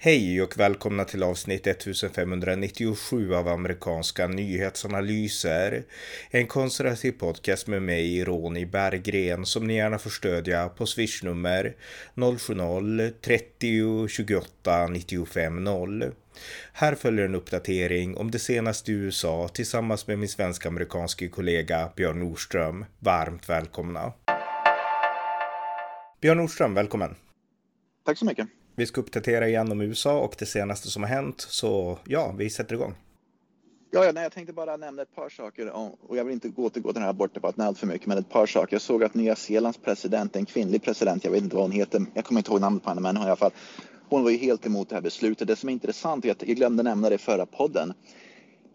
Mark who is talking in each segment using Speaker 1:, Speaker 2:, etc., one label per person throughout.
Speaker 1: Hej och välkomna till avsnitt 1597 av amerikanska nyhetsanalyser. En konservativ podcast med mig, Ronny Berggren, som ni gärna får stödja på swishnummer 070-30 28 95 0. Här följer en uppdatering om det senaste i USA tillsammans med min svensk-amerikanske kollega Björn Nordström. Varmt välkomna! Björn Nordström, välkommen!
Speaker 2: Tack så mycket!
Speaker 1: Vi ska uppdatera igen om USA och det senaste som har hänt. Så ja, vi sätter igång.
Speaker 2: Ja, ja nej, jag tänkte bara nämna ett par saker och jag vill inte gå till, gå till den här abortdebatten allt för mycket, men ett par saker. Jag såg att Nya Zeelands president, en kvinnlig president, jag vet inte vad hon heter, jag kommer inte ihåg namnet på henne, men hon i alla fall, hon var ju helt emot det här beslutet. Det som är intressant är att jag glömde nämna det i förra podden.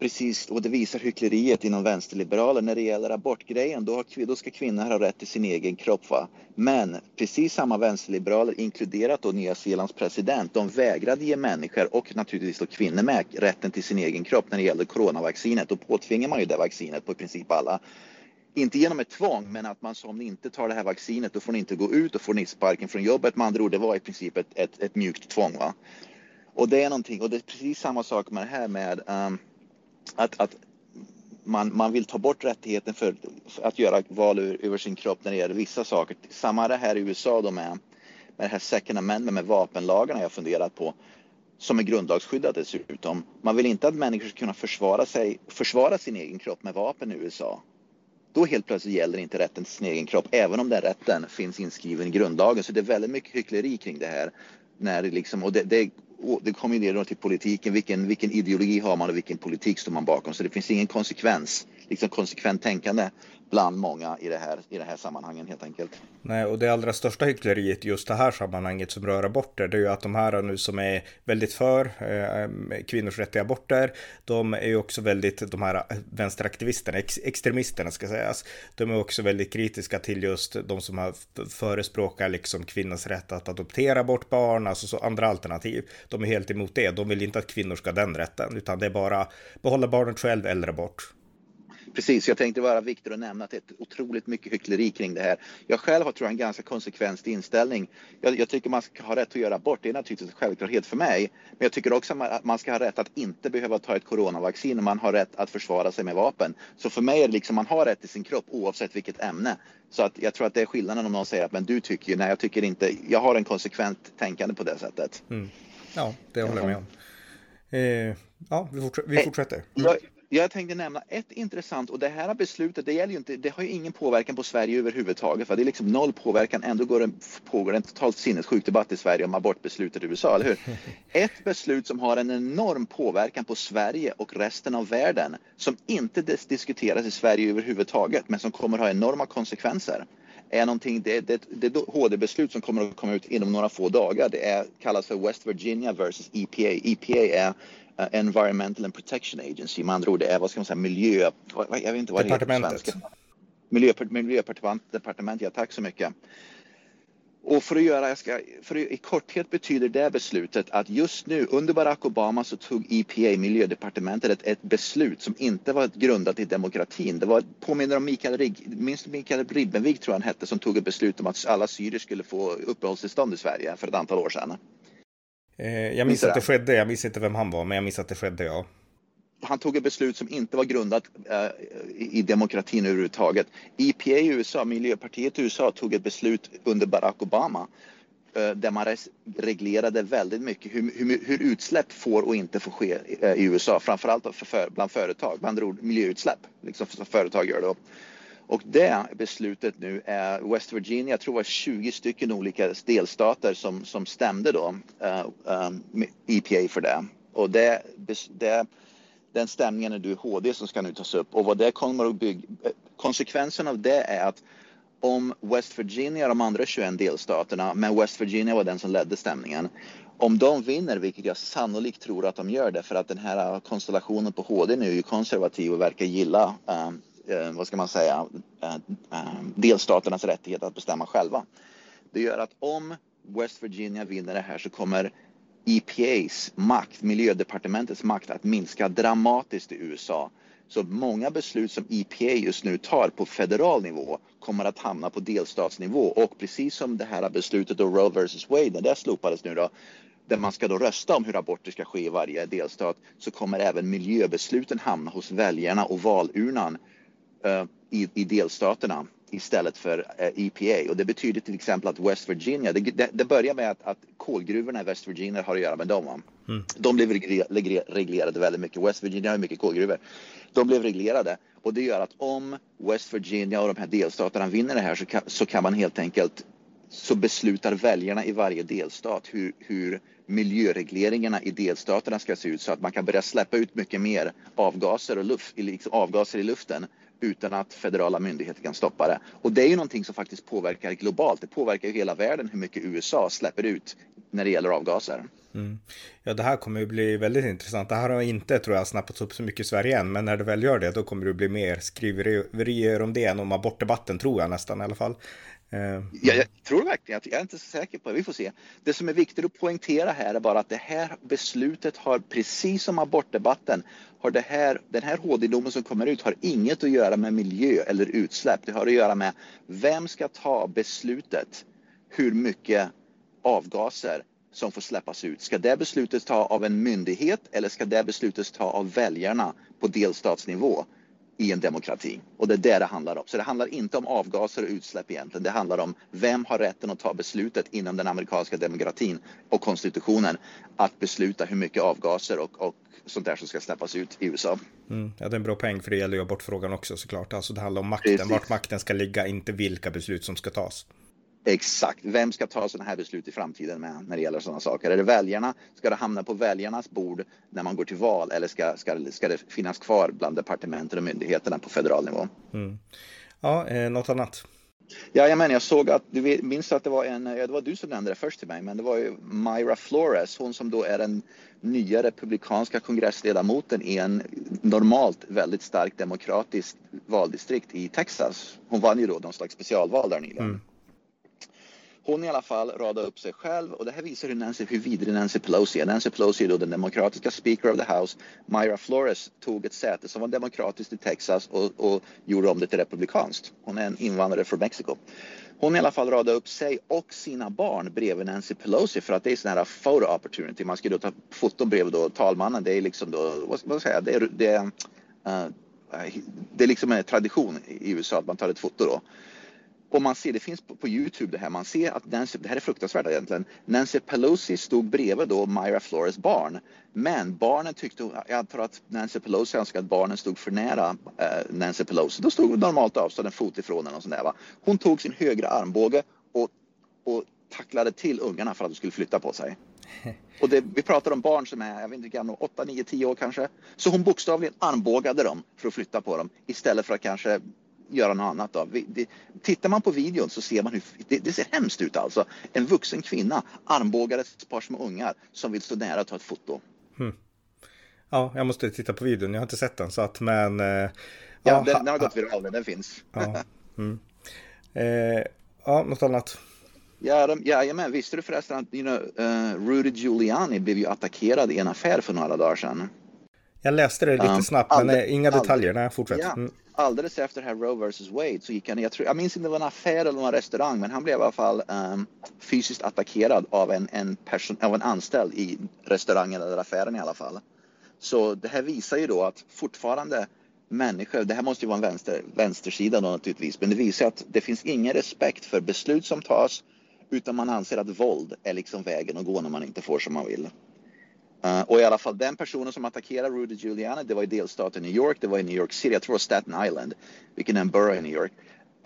Speaker 2: Precis, och det visar hyckleriet inom vänsterliberaler. När det gäller abortgrejen, då, har, då ska kvinnor ha rätt till sin egen kropp. Va? Men precis samma vänsterliberaler, inkluderat då Nya Zeelands president, de vägrade ge människor och naturligtvis då kvinnor med rätten till sin egen kropp när det gäller coronavaccinet. Då påtvingar man ju det vaccinet på i princip alla. Inte genom ett tvång, men att man sa om ni inte tar det här vaccinet då får ni inte gå ut och får ni sparken från jobbet. Med andra ord, det var i princip ett, ett, ett mjukt tvång. Va? Och det är någonting, och det är precis samma sak med det här med um, att, att man, man vill ta bort rättigheten för, för att göra val över sin kropp när det gäller vissa saker. Samma det här i USA då med, med det här second amendment med vapenlagarna jag funderat på som är grundlagsskyddat dessutom. Man vill inte att människor ska kunna försvara, sig, försvara sin egen kropp med vapen i USA. Då helt plötsligt gäller inte rätten till sin egen kropp, även om den rätten finns inskriven i grundlagen. Så det är väldigt mycket hyckleri kring det här. När det liksom, och det, det det kommer ju ner till politiken. Vilken, vilken ideologi har man och vilken politik står man bakom? Så det finns ingen konsekvens, liksom konsekvent tänkande bland många i det här, i det här sammanhangen helt enkelt.
Speaker 1: Nej, och det allra största hyckleriet just det här sammanhanget som rör aborter, det är ju att de här nu som är väldigt för eh, kvinnors rätt till aborter, de är ju också väldigt, de här vänsteraktivisterna, ex, extremisterna ska sägas, de är också väldigt kritiska till just de som har förespråkar liksom kvinnans rätt att adoptera bort barn, alltså så andra alternativ. De är helt emot det, de vill inte att kvinnor ska ha den rätten, utan det är bara behålla barnet själv eller abort.
Speaker 2: Precis, jag tänkte vara viktigt att nämna att det är otroligt mycket hyckleri kring det här. Jag själv har tror jag en ganska konsekvent inställning. Jag, jag, tycker man ska ha rätt att göra abort, det är naturligtvis en självklarhet för mig. Men jag tycker också att man ska ha rätt att inte behöva ta ett coronavaccin och man har rätt att försvara sig med vapen. Så för mig är det liksom man har rätt till sin kropp oavsett vilket ämne. Så att jag tror att det är skillnaden om någon säger att men du tycker ju, nej jag tycker inte, jag har en konsekvent tänkande på det sättet. Mm.
Speaker 1: Ja, det håller jag med om. Eh, ja, vi, fortsätter. Vi fortsätter. Jag,
Speaker 2: jag tänkte nämna ett intressant och det här beslutet, det, gäller ju inte, det har ju ingen påverkan på Sverige överhuvudtaget. För det är liksom noll påverkan. Ändå går det, pågår en totalt sinnessjuk debatt i Sverige om abortbeslutet i USA, eller hur? Ett beslut som har en enorm påverkan på Sverige och resten av världen som inte diskuteras i Sverige överhuvudtaget, men som kommer att ha enorma konsekvenser är någonting, det, det, det HD-beslut som kommer att komma ut inom några få dagar. Det är, kallas för West Virginia versus EPA. EPA är Environmental and Protection Agency. Med andra ord, det är vad ska man säga, miljö... Jag vet inte vad det heter på svenska. Miljö, miljödepartement, ja tack så mycket. Och för att göra, jag ska, för att, i korthet betyder det beslutet att just nu under Barack Obama så tog EPA, miljödepartementet, ett, ett beslut som inte var grundat i demokratin. Det var, påminner om Mikael, Rigg, minst Mikael Ribbenvik tror jag han hette, som tog ett beslut om att alla syrier skulle få uppehållstillstånd i Sverige för ett antal år sedan.
Speaker 1: Eh, jag minns att det skedde, jag minns inte vem han var, men jag minns att det skedde, ja.
Speaker 2: Han tog ett beslut som inte var grundat uh, i demokratin överhuvudtaget. EPA i USA, Miljöpartiet i USA, tog ett beslut under Barack Obama uh, där man reglerade väldigt mycket hur, hur, hur, utsläpp får och inte får ske i USA, framförallt för, för, bland företag, med andra ord miljöutsläpp, liksom som företag gör då. Och det beslutet nu är West Virginia, jag tror det var 20 stycken olika delstater som, som stämde då eh, eh, uh, um, EPA för det. Och det, det, den stämningen är du HD som ska nu tas upp och vad det kommer att bygga. Eh, konsekvensen av det är att om West Virginia, de andra 21 delstaterna, men West Virginia var den som ledde stämningen. Om de vinner, vilket jag sannolikt tror att de gör det, för att den här konstellationen på HD nu är ju konservativ och verkar gilla um, Eh, vad ska man säga, eh, eh, delstaternas rättighet att bestämma själva. Det gör att om West Virginia vinner det här så kommer EPAs makt, miljödepartementets makt att minska dramatiskt i USA. Så många beslut som EPA just nu tar på federal nivå kommer att hamna på delstatsnivå och precis som det här beslutet då Roe vs Wade, när det slopades nu då, där man ska då rösta om hur aborter ska ske i varje delstat så kommer även miljöbesluten hamna hos väljarna och valurnan i, i delstaterna istället för uh, eh, EPA. Och det betyder till exempel att West Virginia, det, det, det börjar med att, att kolgruvorna i West Virginia har att göra med dem. Mm. De blev reglerade väldigt mycket. West Virginia har mycket kolgruvor. De blev reglerade och det gör att om West Virginia och de här delstaterna vinner det här så kan, så kan man helt enkelt så beslutar väljarna i varje delstat hur, hur miljöregleringarna i delstaterna ska se ut så att man kan börja släppa ut mycket mer avgaser, och luft, liksom avgaser i luften utan att federala myndigheter kan stoppa det. Och det är ju någonting som faktiskt påverkar globalt. Det påverkar ju hela världen hur mycket USA släpper ut när det gäller avgaser.
Speaker 1: Mm. Ja, det här kommer ju bli väldigt intressant. Det här har inte, tror jag, snappats upp så mycket i Sverige än, men när det väl gör det, då kommer det bli mer skriverier om det än om abortdebatten, tror jag nästan i alla fall.
Speaker 2: Uh, jag tror verkligen att jag är inte så säker på det. Vi får se. Det som är viktigt att poängtera här är bara att det här beslutet har precis som abortdebatten har det här, den här HD-domen som kommer ut har inget att göra med miljö eller utsläpp. Det har att göra med vem ska ta beslutet hur mycket avgaser som får släppas ut. Ska det beslutet ta av en myndighet eller ska det beslutet ta av väljarna på delstatsnivå? I en demokrati. Och det är det det handlar om. Så det handlar inte om avgaser och utsläpp egentligen. Det handlar om vem har rätten att ta beslutet inom den amerikanska demokratin och konstitutionen att besluta hur mycket avgaser och, och sånt där som ska släppas ut i USA.
Speaker 1: Mm, ja, det är en bra poäng för det gäller ju abortfrågan också såklart. Alltså det handlar om makten, Precis. vart makten ska ligga, inte vilka beslut som ska tas.
Speaker 2: Exakt. Vem ska ta sådana här beslut i framtiden med när det gäller sådana saker? Är det väljarna? Ska det hamna på väljarnas bord när man går till val eller ska, ska, ska det finnas kvar bland departementen och myndigheterna på federal nivå? Mm.
Speaker 1: Ja, eh, något annat?
Speaker 2: Ja, men jag såg att du minns att det var en, ja, det var du som nämnde det först till mig, men det var ju Myra Flores, hon som då är den nya republikanska kongressledamoten i en normalt väldigt starkt demokratiskt valdistrikt i Texas. Hon vann ju då någon slags specialval där nyligen. Mm. Hon i alla fall radade upp sig själv och det här visar hur, Nancy, hur vidrig Nancy Pelosi är. Nancy Pelosi är då den demokratiska speaker of the house. Myra Flores tog ett säte som var demokratiskt i Texas och, och gjorde om det till republikanskt. Hon är en invandrare från Mexiko. Hon i alla fall radade upp sig och sina barn bredvid Nancy Pelosi för att det är sån här photo opportunity. Man ska då ta foton bredvid då talmannen. Det är liksom då, vad ska man säga, det är, det är, uh, det är liksom en tradition i USA att man tar ett foto då. Och man ser, det finns på, på Youtube det här, man ser att Nancy, det här är fruktansvärt egentligen, Nancy Pelosi stod bredvid då Myra Flores barn. Men barnen tyckte, jag tror att Nancy Pelosi önskade att barnen stod för nära eh, Nancy Pelosi. Då stod normalt avstånd en fot ifrån henne och sådär va. Hon tog sin högra armbåge och, och tacklade till ungarna för att de skulle flytta på sig. Och det, vi pratar om barn som är, jag vet inte gamla, 8, 9, 10 år kanske. Så hon bokstavligen armbågade dem för att flytta på dem istället för att kanske göra något annat. Det, tittar man på videon så ser man hur det, det, ser hemskt ut alltså. En vuxen kvinna armbågar ett par små ungar som vill stå nära och ta ett foto. Hmm.
Speaker 1: Ja, jag måste titta på videon. Jag har inte sett den så att men. Eh, ja,
Speaker 2: ja den, den, har gått viral, den finns.
Speaker 1: Ja, mm. eh, ja något annat.
Speaker 2: Ja, de, ja, men visste du förresten att you know, uh, Rudy Giuliani blev ju attackerad i en affär för några dagar sedan?
Speaker 1: Jag läste det lite um, snabbt, men aldrig, inga detaljer. Nej, fortsätt. Ja, mm
Speaker 2: alldeles efter det här Roe vs Wade så gick han, jag, tror, jag minns inte om det var en affär eller en restaurang, men han blev i alla fall um, fysiskt attackerad av en, en, person, av en anställd i restaurangen eller affären i alla fall. Så det här visar ju då att fortfarande människor, det här måste ju vara en vänster, vänstersida då naturligtvis, men det visar att det finns ingen respekt för beslut som tas utan man anser att våld är liksom vägen att gå när man inte får som man vill. Uh, och i alla fall den personen som attackerade Rudy Giuliani, det var i delstaten New York, det var i New York City, jag tror Staten Island, vilken är en borough i New York.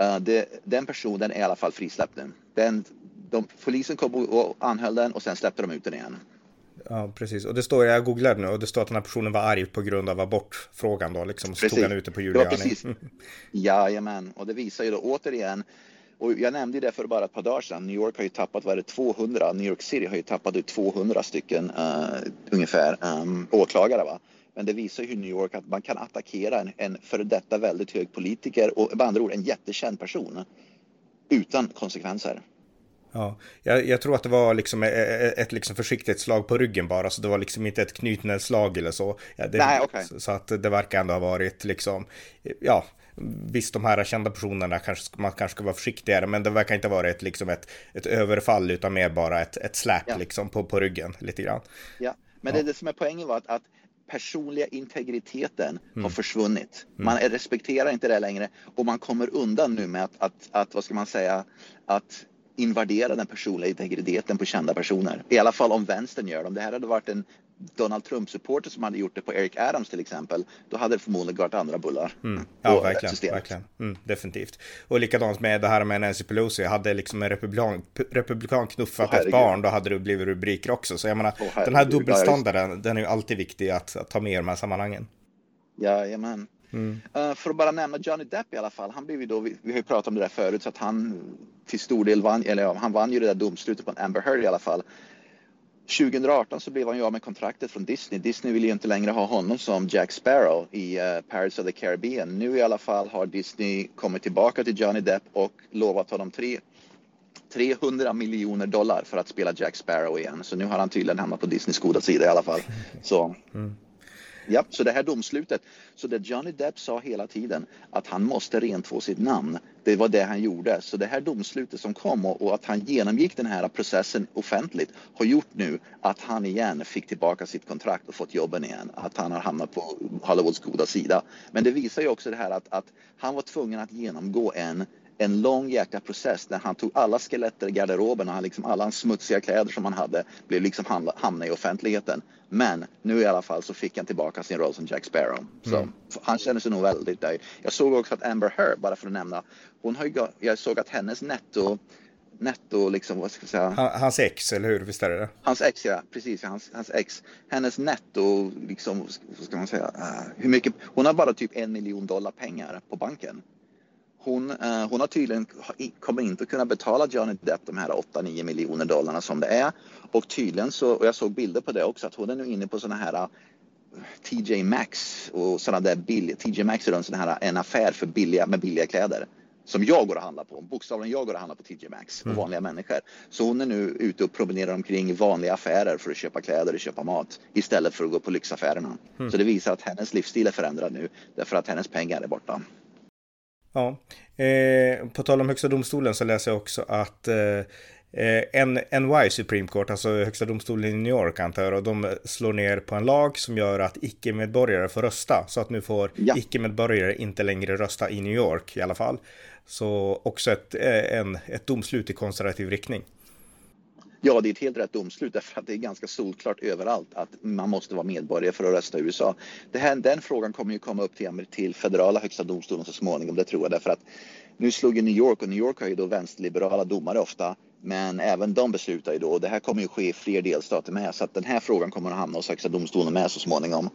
Speaker 2: Uh, det, den personen är i alla fall frisläppt nu. Den, de, polisen kom och anhöll den och sen släppte de ut den igen.
Speaker 1: Ja, precis. Och det står, jag googlade nu och det står att den här personen var arg på grund av abortfrågan då, liksom. Så precis. tog han ute på Giuliani. Ja, precis.
Speaker 2: Jajamän, och det visar ju då återigen och jag nämnde det för bara ett par dagar sedan. New York har ju tappat, vad är det, 200, New York City har ju tappat ut 200 stycken uh, ungefär um, åklagare. Va? Men det visar ju hur New York att man kan attackera en, en före detta väldigt hög politiker och med andra ord en jättekänd person utan konsekvenser.
Speaker 1: Ja, jag, jag, tror att det var liksom ett, ett liksom försiktigt slag på ryggen bara, så det var liksom inte ett knytnävsslag eller så. Ja, det,
Speaker 2: Nej, okay.
Speaker 1: Så att det verkar ändå ha varit liksom, ja, visst, de här kända personerna kanske man kanske ska vara försiktigare, men det verkar inte vara ett, liksom ett, ett överfall utan mer bara ett, ett släp ja. liksom på, på ryggen lite grann.
Speaker 2: Ja, men ja. det, det som är poängen var att, att personliga integriteten mm. har försvunnit. Mm. Man respekterar inte det längre och man kommer undan nu med att, att, att vad ska man säga, att invadera den personliga integriteten på kända personer. I alla fall om vänstern gör det. Om det här hade varit en Donald Trump-supporter som hade gjort det på Eric Adams till exempel, då hade det förmodligen varit andra bullar.
Speaker 1: Mm. Ja, verkligen. verkligen. Mm, definitivt. Och likadant med det här med Nancy Pelosi. Hade liksom en republikan, republikan knuffat oh, ett barn, då hade det blivit rubriker också. Så jag menar, oh, den här dubbelstandarden, den är ju alltid viktig att, att ta med i de här sammanhangen.
Speaker 2: Jajamän. Mm. Uh, för att bara nämna Johnny Depp i alla fall. Han blev ju då, vi, vi har ju pratat om det där förut, så att han till stor del vann, eller ja, han vann ju det där domslutet på Amber Heard i alla fall. 2018 så blev han ju av med kontraktet från Disney. Disney vill ju inte längre ha honom som Jack Sparrow i uh, Pirates of the Caribbean. Nu i alla fall har Disney kommit tillbaka till Johnny Depp och lovat honom tre 300 miljoner dollar för att spela Jack Sparrow igen. Så nu har han tydligen hamnat på Disneys goda sida i alla fall. Så. Mm. Ja, så det här domslutet, så det Johnny Depp sa hela tiden att han måste rentvå sitt namn, det var det han gjorde. Så det här domslutet som kom och, och, att han genomgick den här processen offentligt har gjort nu att han igen fick tillbaka sitt kontrakt och fått jobben igen. Att han har hamnat på Hollywoods goda sida. Men det visar ju också det här att, att han var tvungen att genomgå en en lång jäkla process när han tog alla skeletter i garderoben och han liksom alla hans smutsiga kläder som han hade blev liksom hamna i offentligheten. Men nu i alla fall så fick han tillbaka sin roll som Jack Sparrow. Så mm. han känner sig nog väldigt nöjd. Jag såg också att Amber Heard, bara för att nämna, hon har ju, jag såg att hennes netto netto, liksom, vad ska jag säga?
Speaker 1: Hans ex, eller hur? Visst är det
Speaker 2: Hans ex, ja. Precis, hans, hans ex. Hennes netto, liksom, vad ska man säga? Uh, hur mycket? Hon har bara typ en miljon dollar pengar på banken. Hon, uh, hon har tydligen, kommer inte kunna betala Johnny Depp de här 8-9 miljoner dollarna som det är. Och tydligen så, och jag såg bilder på det också, att hon är nu inne på sådana här eh, TJ Maxx och sådana där billiga, TJ Maxx är en sån här en affär för billiga, med billiga kläder som jag går och handlar på. Bokstavligen jag går och handlar på TJ Maxx och mm. vanliga människor. Så hon är nu ute och promenerar omkring i vanliga affärer för att köpa kläder och köpa mat istället för att gå på lyxaffärerna. Mm. Så det visar att hennes livsstil är förändrad nu därför att hennes pengar är borta.
Speaker 1: Ja, eh, på tal om Högsta domstolen så läser jag också att eh, eh NY Supreme Court, alltså Högsta domstolen i New York antar jag, och de slår ner på en lag som gör att icke-medborgare får rösta. Så att nu får ja. icke-medborgare inte längre rösta i New York i alla fall. Så också ett, eh, en, ett domslut i konservativ riktning.
Speaker 2: Ja, det är ett helt rätt domslut därför att det är ganska solklart överallt att man måste vara medborgare för att rösta i USA. Det här, den frågan kommer ju komma upp till, till federala högsta domstolen så småningom, det tror jag, därför att nu slog ju New York och New York har ju då vänsterliberala domare ofta, men även de beslutar ju då och det här kommer ju ske i fler delstater med så att den här frågan kommer att hamna hos högsta domstolen med så småningom.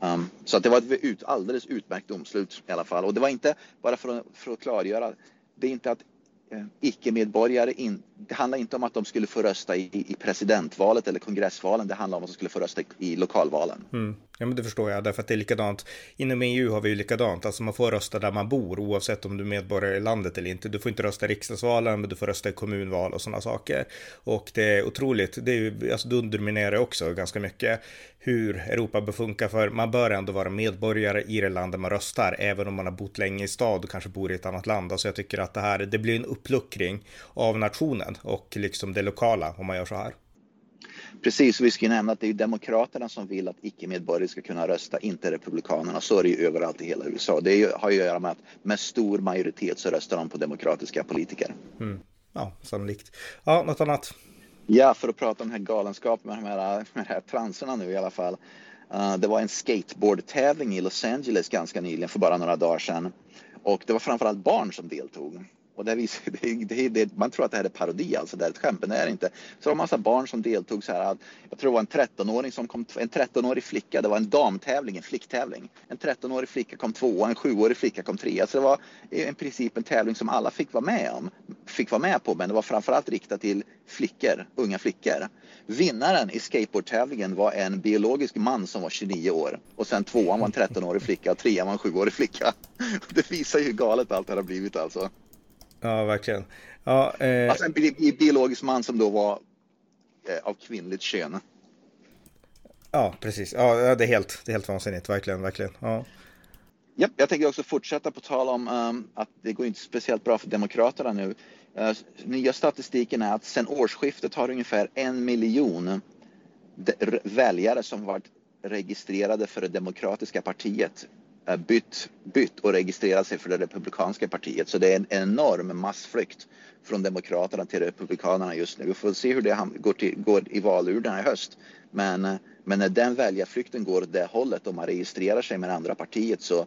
Speaker 2: Um, så att det var ett ut, alldeles utmärkt domslut i alla fall och det var inte bara för att, för att klargöra, det är inte att eh, icke-medborgare in, det handlar inte om att de skulle få rösta i, i presidentvalet eller kongressvalen. Det handlar om att de skulle få rösta i, i lokalvalen.
Speaker 1: Mm. Ja, men det förstår jag, därför att det är likadant. Inom EU har vi ju likadant, alltså man får rösta där man bor oavsett om du är medborgare i landet eller inte. Du får inte rösta i riksdagsvalen, men du får rösta i kommunval och sådana saker. Och det är otroligt, det är ju, alltså det underminerar också ganska mycket hur Europa bör funka, för man bör ändå vara medborgare i det land där man röstar, även om man har bott länge i stad och kanske bor i ett annat land. Alltså jag tycker att det här, det blir en uppluckring av nationen nationen och liksom det lokala om man gör så här.
Speaker 2: Precis, vi ska ju nämna att det är Demokraterna som vill att icke-medborgare ska kunna rösta, inte Republikanerna. Så är det ju överallt i hela USA. Det ju, har ju att göra med att med stor majoritet så röstar de på demokratiska politiker.
Speaker 1: Mm. Ja, sannolikt. Ja, något annat?
Speaker 2: Ja, för att prata om den här galenskapen med de här, med här transerna nu i alla fall. Uh, det var en skateboardtävling i Los Angeles ganska nyligen, för bara några dagar sedan. Och det var framförallt barn som deltog. Och det visar, det, det, det, man tror att det här är parodi, alltså det är ett skämt, men det är det inte. Så det var en massa barn som deltog så här. Jag tror det var en 13-åring som kom, en 13-årig flicka, det var en damtävling, en flicktävling. En 13-årig flicka kom tvåa, en 7-årig flicka kom trea. Så det var i princip en tävling som alla fick vara med om, fick vara med på, men det var framförallt riktat till flickor, unga flickor. Vinnaren i skateboardtävlingen var en biologisk man som var 29 år och sen tvåan var en 13-årig flicka och trean var en 7-årig flicka. Det visar ju hur galet allt det har blivit alltså.
Speaker 1: Ja, verkligen. Ja,
Speaker 2: eh... Alltså en bi biologisk man som då var eh, av kvinnligt kön.
Speaker 1: Ja, precis. Ja, det är helt, det är helt vansinnigt, verkligen, verkligen. Ja.
Speaker 2: Ja, jag tänker också fortsätta på tal om um, att det går inte speciellt bra för Demokraterna nu. Uh, nya statistiken är att sedan årsskiftet har ungefär en miljon väljare som varit registrerade för det demokratiska partiet Eh, bytt, bytt och registrerat sig för det republikanska partiet. Så det är en enorm massflykt från Demokraterna till Republikanerna just nu. Vi får se hur det går, till, går i valurnorna i höst. Men, eh, men när den väljarflykten går åt det hållet och man registrerar sig med det andra partiet så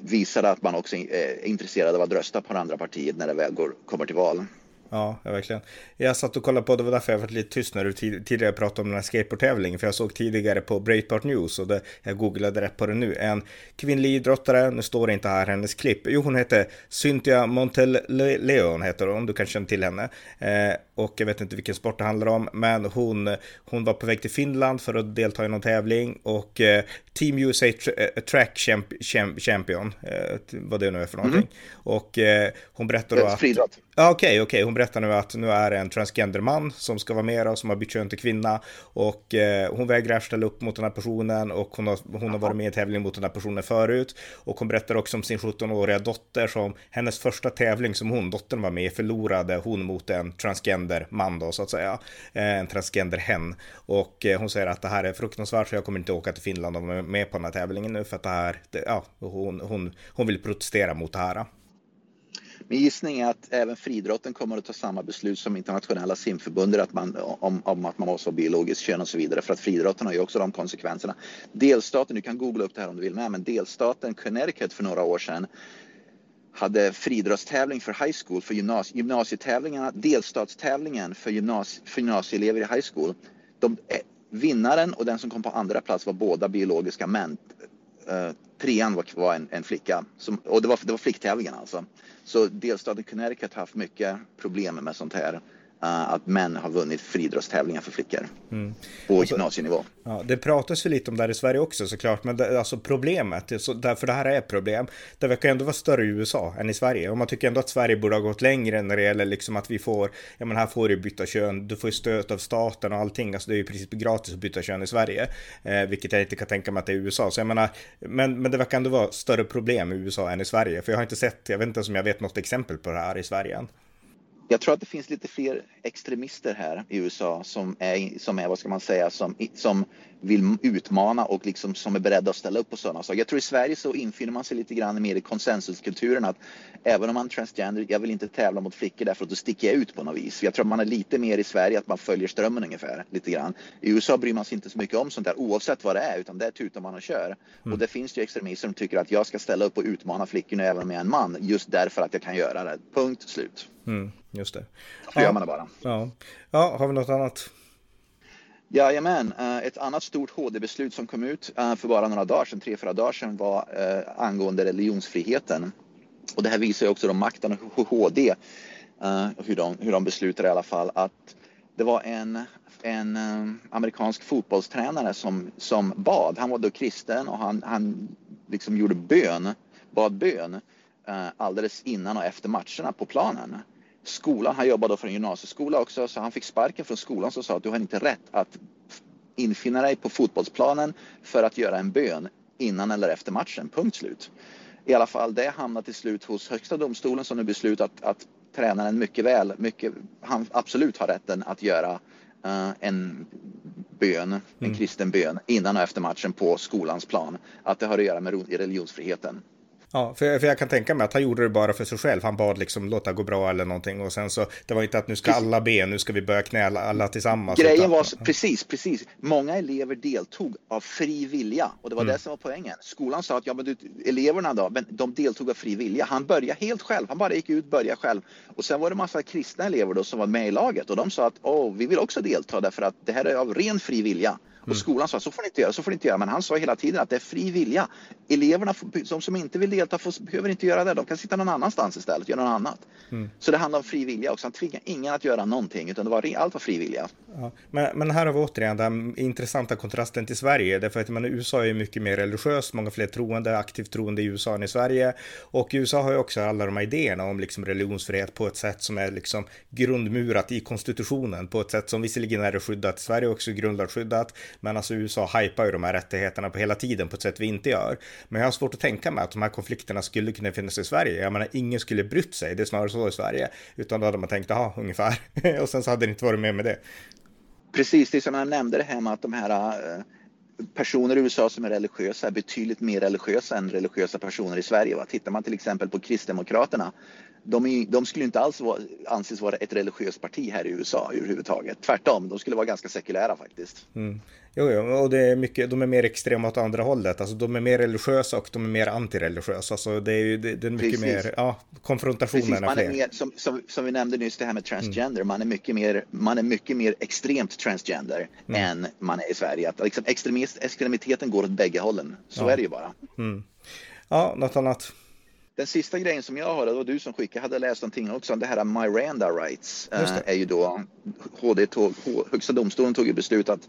Speaker 2: visar det att man också eh, är intresserad av att rösta på det andra partiet när det väl går, kommer till val.
Speaker 1: Ja, verkligen. Jag satt och kollade på, det var därför jag var lite tyst när du tidigare pratade om den här skateboardtävlingen, för jag såg tidigare på Breitbart News och det, jag googlade rätt på det nu. En kvinnlig idrottare, nu står det inte här hennes klipp, jo hon heter Cynthia Monteleon heter hon, du kanske känner till henne. Eh, och jag vet inte vilken sport det handlar om, men hon, hon var på väg till Finland för att delta i någon tävling och eh, Team USA eh, Track Champ Champ Champion, eh, vad det nu är för någonting. Mm. Och eh, hon berättade då att...
Speaker 2: Friidrott.
Speaker 1: Ja, okej, okay. Hon berättar nu att nu är det en transgender man som ska vara med och som har bytt kön till kvinna. Och eh, hon vägrar ställa upp mot den här personen och hon har, hon har varit med i tävling mot den här personen förut. Och hon berättar också om sin 17-åriga dotter som hennes första tävling som hon, dottern var med, förlorade hon mot en transgender man då så att säga. Eh, en transgender hen. Och eh, hon säger att det här är fruktansvärt så jag kommer inte åka till Finland och vara med på den här tävlingen nu för att det här, det, ja, hon, hon, hon vill protestera mot det här.
Speaker 2: Min gissning är att även friidrotten kommer att ta samma beslut som internationella simförbundet att man, om, om att man måste ha biologiskt kön och så vidare för att friidrotten har ju också de konsekvenserna. Delstaten, du kan googla upp det här om du vill med, men delstaten Connecticut för några år sedan hade friidrottstävling för high school, för gymnasie, gymnasietävlingarna, delstatstävlingen för, gymnasie, för gymnasieelever i high school. De, eh, vinnaren och den som kom på andra plats var båda biologiska män. Uh, trean var, var en, en, flicka som, och det var, det var flicktävlingen alltså. Så delstaten Connecticut har haft mycket problem med sånt här. Uh, att män har vunnit friidrottstävlingar för flickor mm. på alltså, gymnasienivå.
Speaker 1: Ja, det pratas ju lite om det här i Sverige också såklart, men det, alltså problemet, så, därför det här är ett problem, det verkar ändå vara större i USA än i Sverige. Och man tycker ändå att Sverige borde ha gått längre när det gäller liksom att vi får, ja men här får du byta kön, du får ju stöd av staten och allting, alltså det är ju i princip gratis att byta kön i Sverige, eh, vilket jag inte kan tänka mig att det är i USA. Så jag menar, men, men det verkar ändå vara större problem i USA än i Sverige, för jag har inte sett, jag vet inte om jag vet något exempel på det här i Sverige än.
Speaker 2: Jag tror att det finns lite fler extremister här i USA som är, som är vad ska man säga, som, som vill utmana och liksom som är beredda att ställa upp på sådana saker. Jag tror i Sverige så infinner man sig lite grann mer i konsensuskulturen att även om man är transgender, jag vill inte tävla mot flickor därför att då sticker jag ut på något vis. Jag tror man är lite mer i Sverige att man följer strömmen ungefär lite grann. I USA bryr man sig inte så mycket om sånt där oavsett vad det är utan det är tutar man och kör. Mm. Och det finns ju extremister som tycker att jag ska ställa upp och utmana flickorna även om jag är en man just därför att jag kan göra det. Punkt slut.
Speaker 1: Mm, just det.
Speaker 2: Så ja. gör man det bara.
Speaker 1: Ja. ja, har vi något annat?
Speaker 2: Jajamän, eh, ett annat stort HD-beslut som kom ut eh, för bara några dagar sedan, tre, fyra dagar sedan var eh, angående religionsfriheten. Och det här visar ju också då makten och HD, hur de, hur de beslutar i alla fall att det var en, en amerikansk fotbollstränare som, som bad. Han var då kristen och han, han liksom gjorde bön, bad bön alldeles innan och efter matcherna på planen skolan, han jobbade för en gymnasieskola också, så han fick sparken från skolan som sa att du har inte rätt att infinna dig på fotbollsplanen för att göra en bön innan eller efter matchen, punkt slut. I alla fall, det hamnade till slut hos Högsta domstolen som nu beslutat att, tränaren mycket väl, mycket, han absolut har rätten att göra uh, en bön, en mm. kristen bön innan och efter matchen på skolans plan. Att det har att göra med religionsfriheten.
Speaker 1: Ja, för, för jag kan tänka mig att han gjorde det bara för sig själv. Han bad liksom låta gå bra eller någonting och sen så det var inte att nu ska alla be, nu ska vi börja knäla alla tillsammans.
Speaker 2: Grejen utan, var precis, precis. Många elever deltog av fri vilja och det var mm. det som var poängen. Skolan sa att ja, men du, eleverna då, men de deltog av fri vilja. Han började helt själv. Han bara gick ut, började själv och sen var det massa kristna elever då som var med i laget och de sa att åh, vi vill också delta därför att det här är av ren fri vilja. Och mm. skolan sa så får ni inte göra, så får ni inte göra. Men han sa hela tiden att det är fri vilja. Eleverna, de som inte vill delta får, behöver inte göra det. De kan sitta någon annanstans istället och göra något annat. Mm. Så det handlar om fri vilja också. Han tvingar ingen att göra någonting utan det var, allt var fri vilja.
Speaker 1: Ja, men, men här har vi återigen den intressanta kontrasten till Sverige. Därför att man, USA är mycket mer religiöst, många fler troende, aktivt troende i USA än i Sverige. Och USA har ju också alla de här idéerna om liksom religionsfrihet på ett sätt som är liksom grundmurat i konstitutionen på ett sätt som visserligen är skyddat. Sverige är också grundlagsskyddat, men alltså USA hypar ju de här rättigheterna på hela tiden på ett sätt vi inte gör. Men jag har svårt att tänka mig att de här konflikterna skulle kunna finnas i Sverige. Jag menar, ingen skulle brytt sig. Det är snarare så i Sverige, utan då hade man tänkt, ja, ungefär. och sen så hade det inte varit med med det.
Speaker 2: Precis, det som jag nämnde det här med att de här eh, personer i USA som är religiösa är betydligt mer religiösa än religiösa personer i Sverige. Va? Tittar man till exempel på Kristdemokraterna de, är, de, skulle inte alls vara, anses vara ett religiöst parti här i USA överhuvudtaget. Tvärtom, de skulle vara ganska sekulära faktiskt.
Speaker 1: Mm. Jo, jo, och det är mycket, de är mer extrema åt andra hållet. Alltså de är mer religiösa och de är mer antireligiösa. Alltså det är ju det, det är mycket Precis. mer, ja, konfrontationen Precis,
Speaker 2: man är, mer, som, som, som, vi nämnde nyss det här med transgender, mm. man, är mycket mer, man är mycket mer extremt transgender mm. än man är i Sverige. Att liksom extremiteten går åt bägge hållen, så ja. är det ju bara.
Speaker 1: Mm. Ja, något annat?
Speaker 2: Den sista grejen som jag har, det var du som skickade, hade läst någonting också, det här Miranda rights äh, är ju då HD tog, Högsta domstolen tog ju beslut att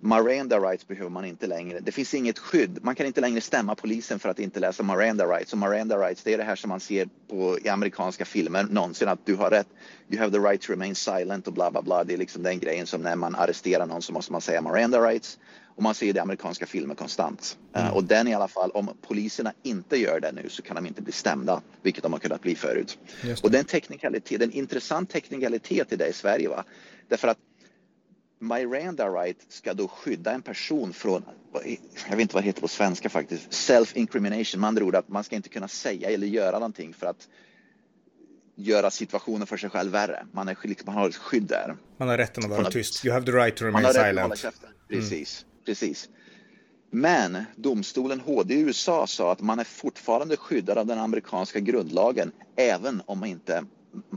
Speaker 2: Miranda rights behöver man inte längre. Det finns inget skydd. Man kan inte längre stämma polisen för att inte läsa Miranda rights. Och Miranda rights, det är det här som man ser på i amerikanska filmer någonsin att du har rätt. You have the right to remain silent och bla bla bla. Det är liksom den grejen som när man arresterar någon så måste man säga Miranda rights. Och man ser det i amerikanska filmer konstant. Eh, mm. Och den i alla fall, om poliserna inte gör det nu så kan de inte bli stämda, vilket de har kunnat bli förut. Och den teknikalitet, en intressant teknikalitet i det i Sverige. Va? Därför att Miranda right ska då skydda en person från, jag vet inte vad det heter på svenska faktiskt, self-incrimination. Med andra ord att man ska inte kunna säga eller göra någonting för att göra situationen för sig själv värre. Man, är, liksom, man har ett skydd där.
Speaker 1: Man har rätten att vara tyst. You have the right to remain man har silent. Rätt att hålla
Speaker 2: käften. Precis. Mm precis. Men domstolen HD i USA sa att man är fortfarande skyddad av den amerikanska grundlagen även om man inte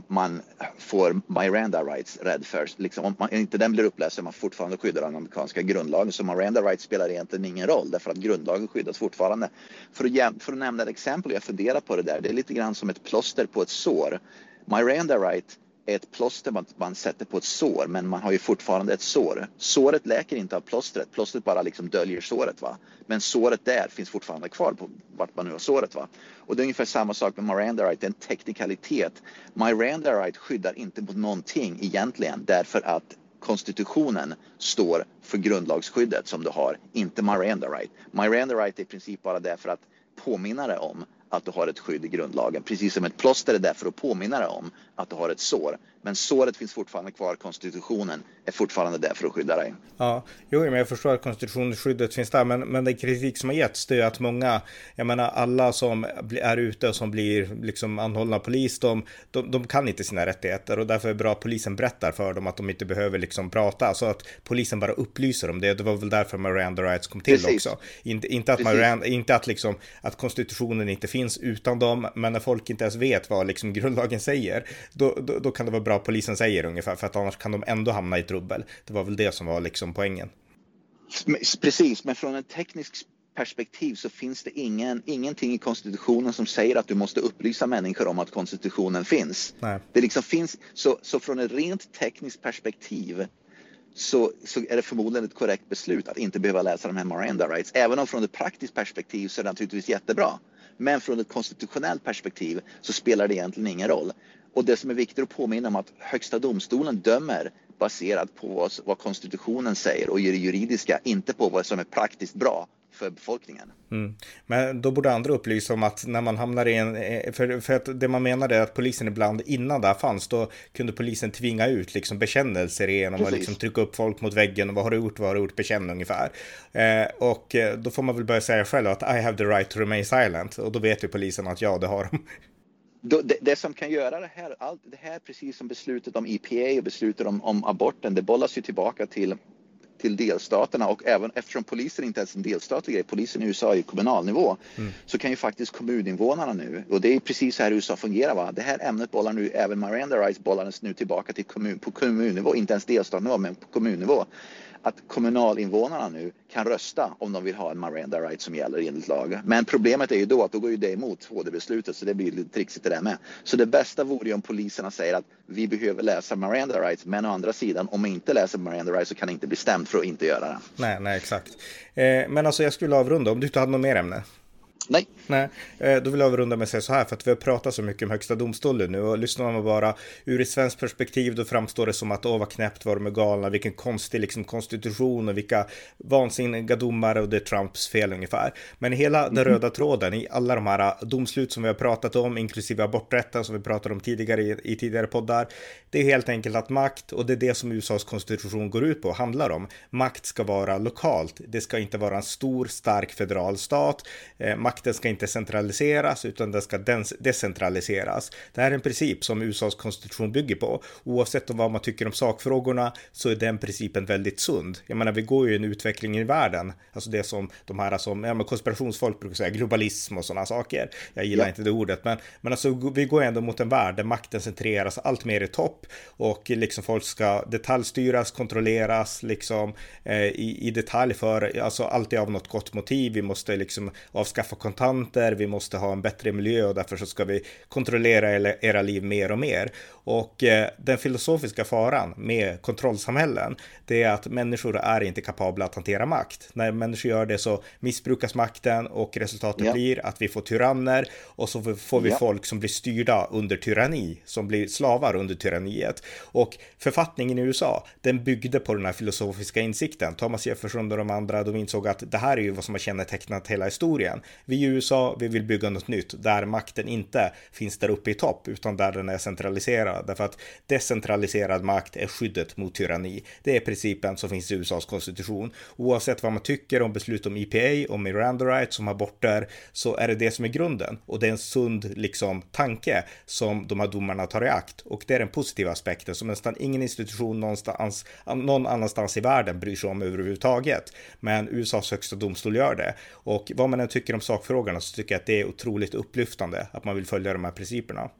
Speaker 2: man får Miranda rights rädd för. Liksom, om man, inte den blir uppläst är man fortfarande skyddad av den amerikanska grundlagen. Så Miranda rights spelar egentligen ingen roll därför att grundlagen skyddas fortfarande. För att, för att nämna ett exempel, jag funderar på det där, det är lite grann som ett plåster på ett sår. Miranda right ett plåster man, man sätter på ett sår, men man har ju fortfarande ett sår. Såret läker inte av plåstret, plåstret bara liksom döljer såret. Va? Men såret där finns fortfarande kvar på vart man nu har såret. Va? Och det är ungefär samma sak med Miranda right, en teknikalitet. Miranda right skyddar inte mot någonting egentligen därför att konstitutionen står för grundlagsskyddet som du har, inte Miranda right. Miranda right är i princip bara därför att påminna dig om att du har ett skydd i grundlagen. Precis som ett plåster är där för att påminna dig om att du har ett sår. Men såret finns fortfarande kvar, konstitutionen är fortfarande där för att skydda dig.
Speaker 1: Ja, jo, men jag förstår att konstitutionsskyddet finns där, men, men den kritik som har getts det är att många, jag menar alla som är ute och som blir liksom anhållna av polis, de, de, de, kan inte sina rättigheter och därför är det bra att polisen berättar för dem att de inte behöver liksom prata, så att polisen bara upplyser om det. Det var väl därför Miranda Rights kom till Precis. också. Inte, inte att, Miranda, inte att, liksom, att konstitutionen inte finns utan dem, men när folk inte ens vet vad liksom grundlagen säger, då, då, då kan det vara bra polisen säger ungefär, för att annars kan de ändå hamna i trubbel. Det var väl det som var liksom poängen.
Speaker 2: Precis, men från ett tekniskt perspektiv så finns det ingen, ingenting i konstitutionen som säger att du måste upplysa människor om att konstitutionen finns. Nej. Det liksom finns så, så från ett rent tekniskt perspektiv så, så, är det förmodligen ett korrekt beslut att inte behöva läsa de här Miranda rights. Även om från ett praktiskt perspektiv så är det naturligtvis jättebra. Men från ett konstitutionellt perspektiv så spelar det egentligen ingen roll. Och det som är viktigt att påminna om att Högsta domstolen dömer baserat på vad konstitutionen säger och det juridiska, inte på vad som är praktiskt bra för befolkningen.
Speaker 1: Mm. Men då borde andra upplysa om att när man hamnar i en, eh, för, för att det man menade är att polisen ibland innan det här fanns, då kunde polisen tvinga ut liksom bekännelser genom Precis. att liksom trycka upp folk mot väggen och vad har du gjort, vad har du gjort, bekänn ungefär. Eh, och eh, då får man väl börja säga själv att I have the right to remain silent och då vet ju polisen att ja, det har de.
Speaker 2: Det, det, som kan göra det här, allt det här precis som beslutet om EPA och beslutet om, om aborten, det bollas ju tillbaka till, till delstaterna och även eftersom polisen inte är en delstatlig grej, polisen i USA är ju kommunalnivå, mm. så kan ju faktiskt kommuninvånarna nu, och det är precis så här USA fungerar, va? det här ämnet bollar nu, även Miranda Rights bollades nu tillbaka till kommun, på kommunnivå, inte ens delstatsnivå, men på kommunnivå att kommunalinvånarna nu kan rösta om de vill ha en Miranda right som gäller enligt lag. Men problemet är ju då att då går ju det emot HD-beslutet så det blir lite trixigt det där med. Så det bästa vore ju om poliserna säger att vi behöver läsa Miranda rights men å andra sidan om man inte läser Miranda rights så kan det inte bli stämt för att inte göra det.
Speaker 1: Nej, nej exakt. Eh, men alltså jag skulle avrunda om du inte hade något mer ämne.
Speaker 2: Nej.
Speaker 1: Nej, eh, då vill jag avrunda med att säga så här, för att vi har pratat så mycket om Högsta domstolen nu och lyssnar man bara ur ett svenskt perspektiv då framstår det som att åh vad knäppt var de är galna, vilken konstig liksom konstitution och vilka vansinniga domar och det är Trumps fel ungefär. Men hela den mm. röda tråden i alla de här domslut som vi har pratat om, inklusive aborträtten som vi pratade om tidigare i, i tidigare poddar, det är helt enkelt att makt och det är det som USAs konstitution går ut på, handlar om. Makt ska vara lokalt, det ska inte vara en stor stark federal stat, eh, makten ska inte centraliseras utan den ska decentraliseras. Det här är en princip som USAs konstitution bygger på. Oavsett om vad man tycker om sakfrågorna så är den principen väldigt sund. Jag menar, vi går ju en utveckling i världen, alltså det som de här som ja, men konspirationsfolk brukar säga, globalism och sådana saker. Jag gillar ja. inte det ordet, men, men alltså vi går ändå mot en värld där makten centreras allt mer i topp och liksom folk ska detaljstyras, kontrolleras liksom eh, i, i detalj för, alltså alltid av något gott motiv. Vi måste liksom avskaffa kontanter, vi måste ha en bättre miljö och därför så ska vi kontrollera era liv mer och mer. Och eh, den filosofiska faran med kontrollsamhällen, det är att människor är inte kapabla att hantera makt. När människor gör det så missbrukas makten och resultatet ja. blir att vi får tyranner och så får vi ja. folk som blir styrda under tyranni, som blir slavar under tyranniet. Och författningen i USA, den byggde på den här filosofiska insikten. Thomas Jefferson och de andra, de insåg att det här är ju vad som har kännetecknat hela historien. Vi i USA, vi vill bygga något nytt där makten inte finns där uppe i topp, utan där den är centraliserad. Därför att decentraliserad makt är skyddet mot tyranni. Det är principen som finns i USAs konstitution. Oavsett vad man tycker om beslut om EPA, om Miranda rights, om aborter, så är det det som är grunden. Och det är en sund liksom tanke som de här domarna tar i akt. Och det är den positiva aspekten som nästan ingen institution någonstans, någon annanstans i världen bryr sig om överhuvudtaget. Men USAs högsta domstol gör det. Och vad man än tycker om sakfrågorna så tycker jag att det är otroligt upplyftande att man vill följa de här principerna.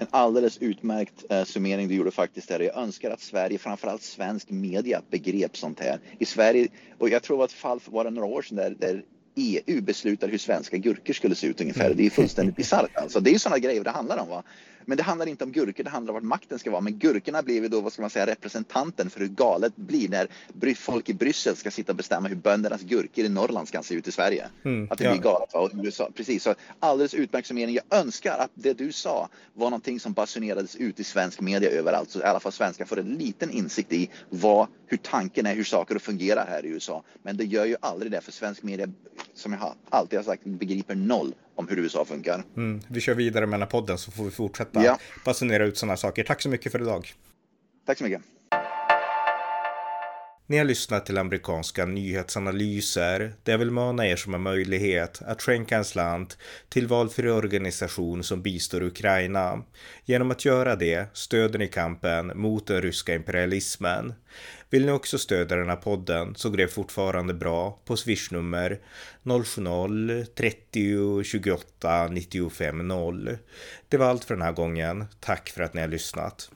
Speaker 2: En alldeles utmärkt eh, summering du gjorde faktiskt där. Jag önskar att Sverige, framförallt svensk media, begrep sånt här. I Sverige, och jag tror att fall var det några år sedan där, där EU beslutade hur svenska gurkor skulle se ut ungefär. Det är fullständigt bisarrt alltså. Det är sådana grejer det handlar om. Va? Men det handlar inte om gurkor, det handlar om vart makten ska vara. Men gurkorna blir ju då, vad ska man säga, representanten för hur galet det blir när folk i Bryssel ska sitta och bestämma hur böndernas gurkor i Norrland ska se ut i Sverige. Mm, att det ja. blir galet. Va? Och USA, precis, så alldeles utmärkt summering. Jag önskar att det du sa var någonting som basunerades ut i svensk media överallt. Så i alla fall svenskar får en liten insikt i vad, hur tanken är, hur saker fungerar här i USA. Men det gör ju aldrig det, för svensk media, som jag alltid har sagt, begriper noll om hur USA funkar.
Speaker 1: Mm, vi kör vidare med den här podden så får vi fortsätta ja. basunera ut sådana saker. Tack så mycket för idag.
Speaker 2: Tack så mycket.
Speaker 1: Ni har lyssnat till amerikanska nyhetsanalyser där jag vill mana er som har möjlighet att skänka en slant till valfri organisation som bistår Ukraina. Genom att göra det stöder ni kampen mot den ryska imperialismen. Vill ni också stödja den här podden så går det fortfarande bra på swishnummer 070-30 28 95 0. Det var allt för den här gången. Tack för att ni har lyssnat.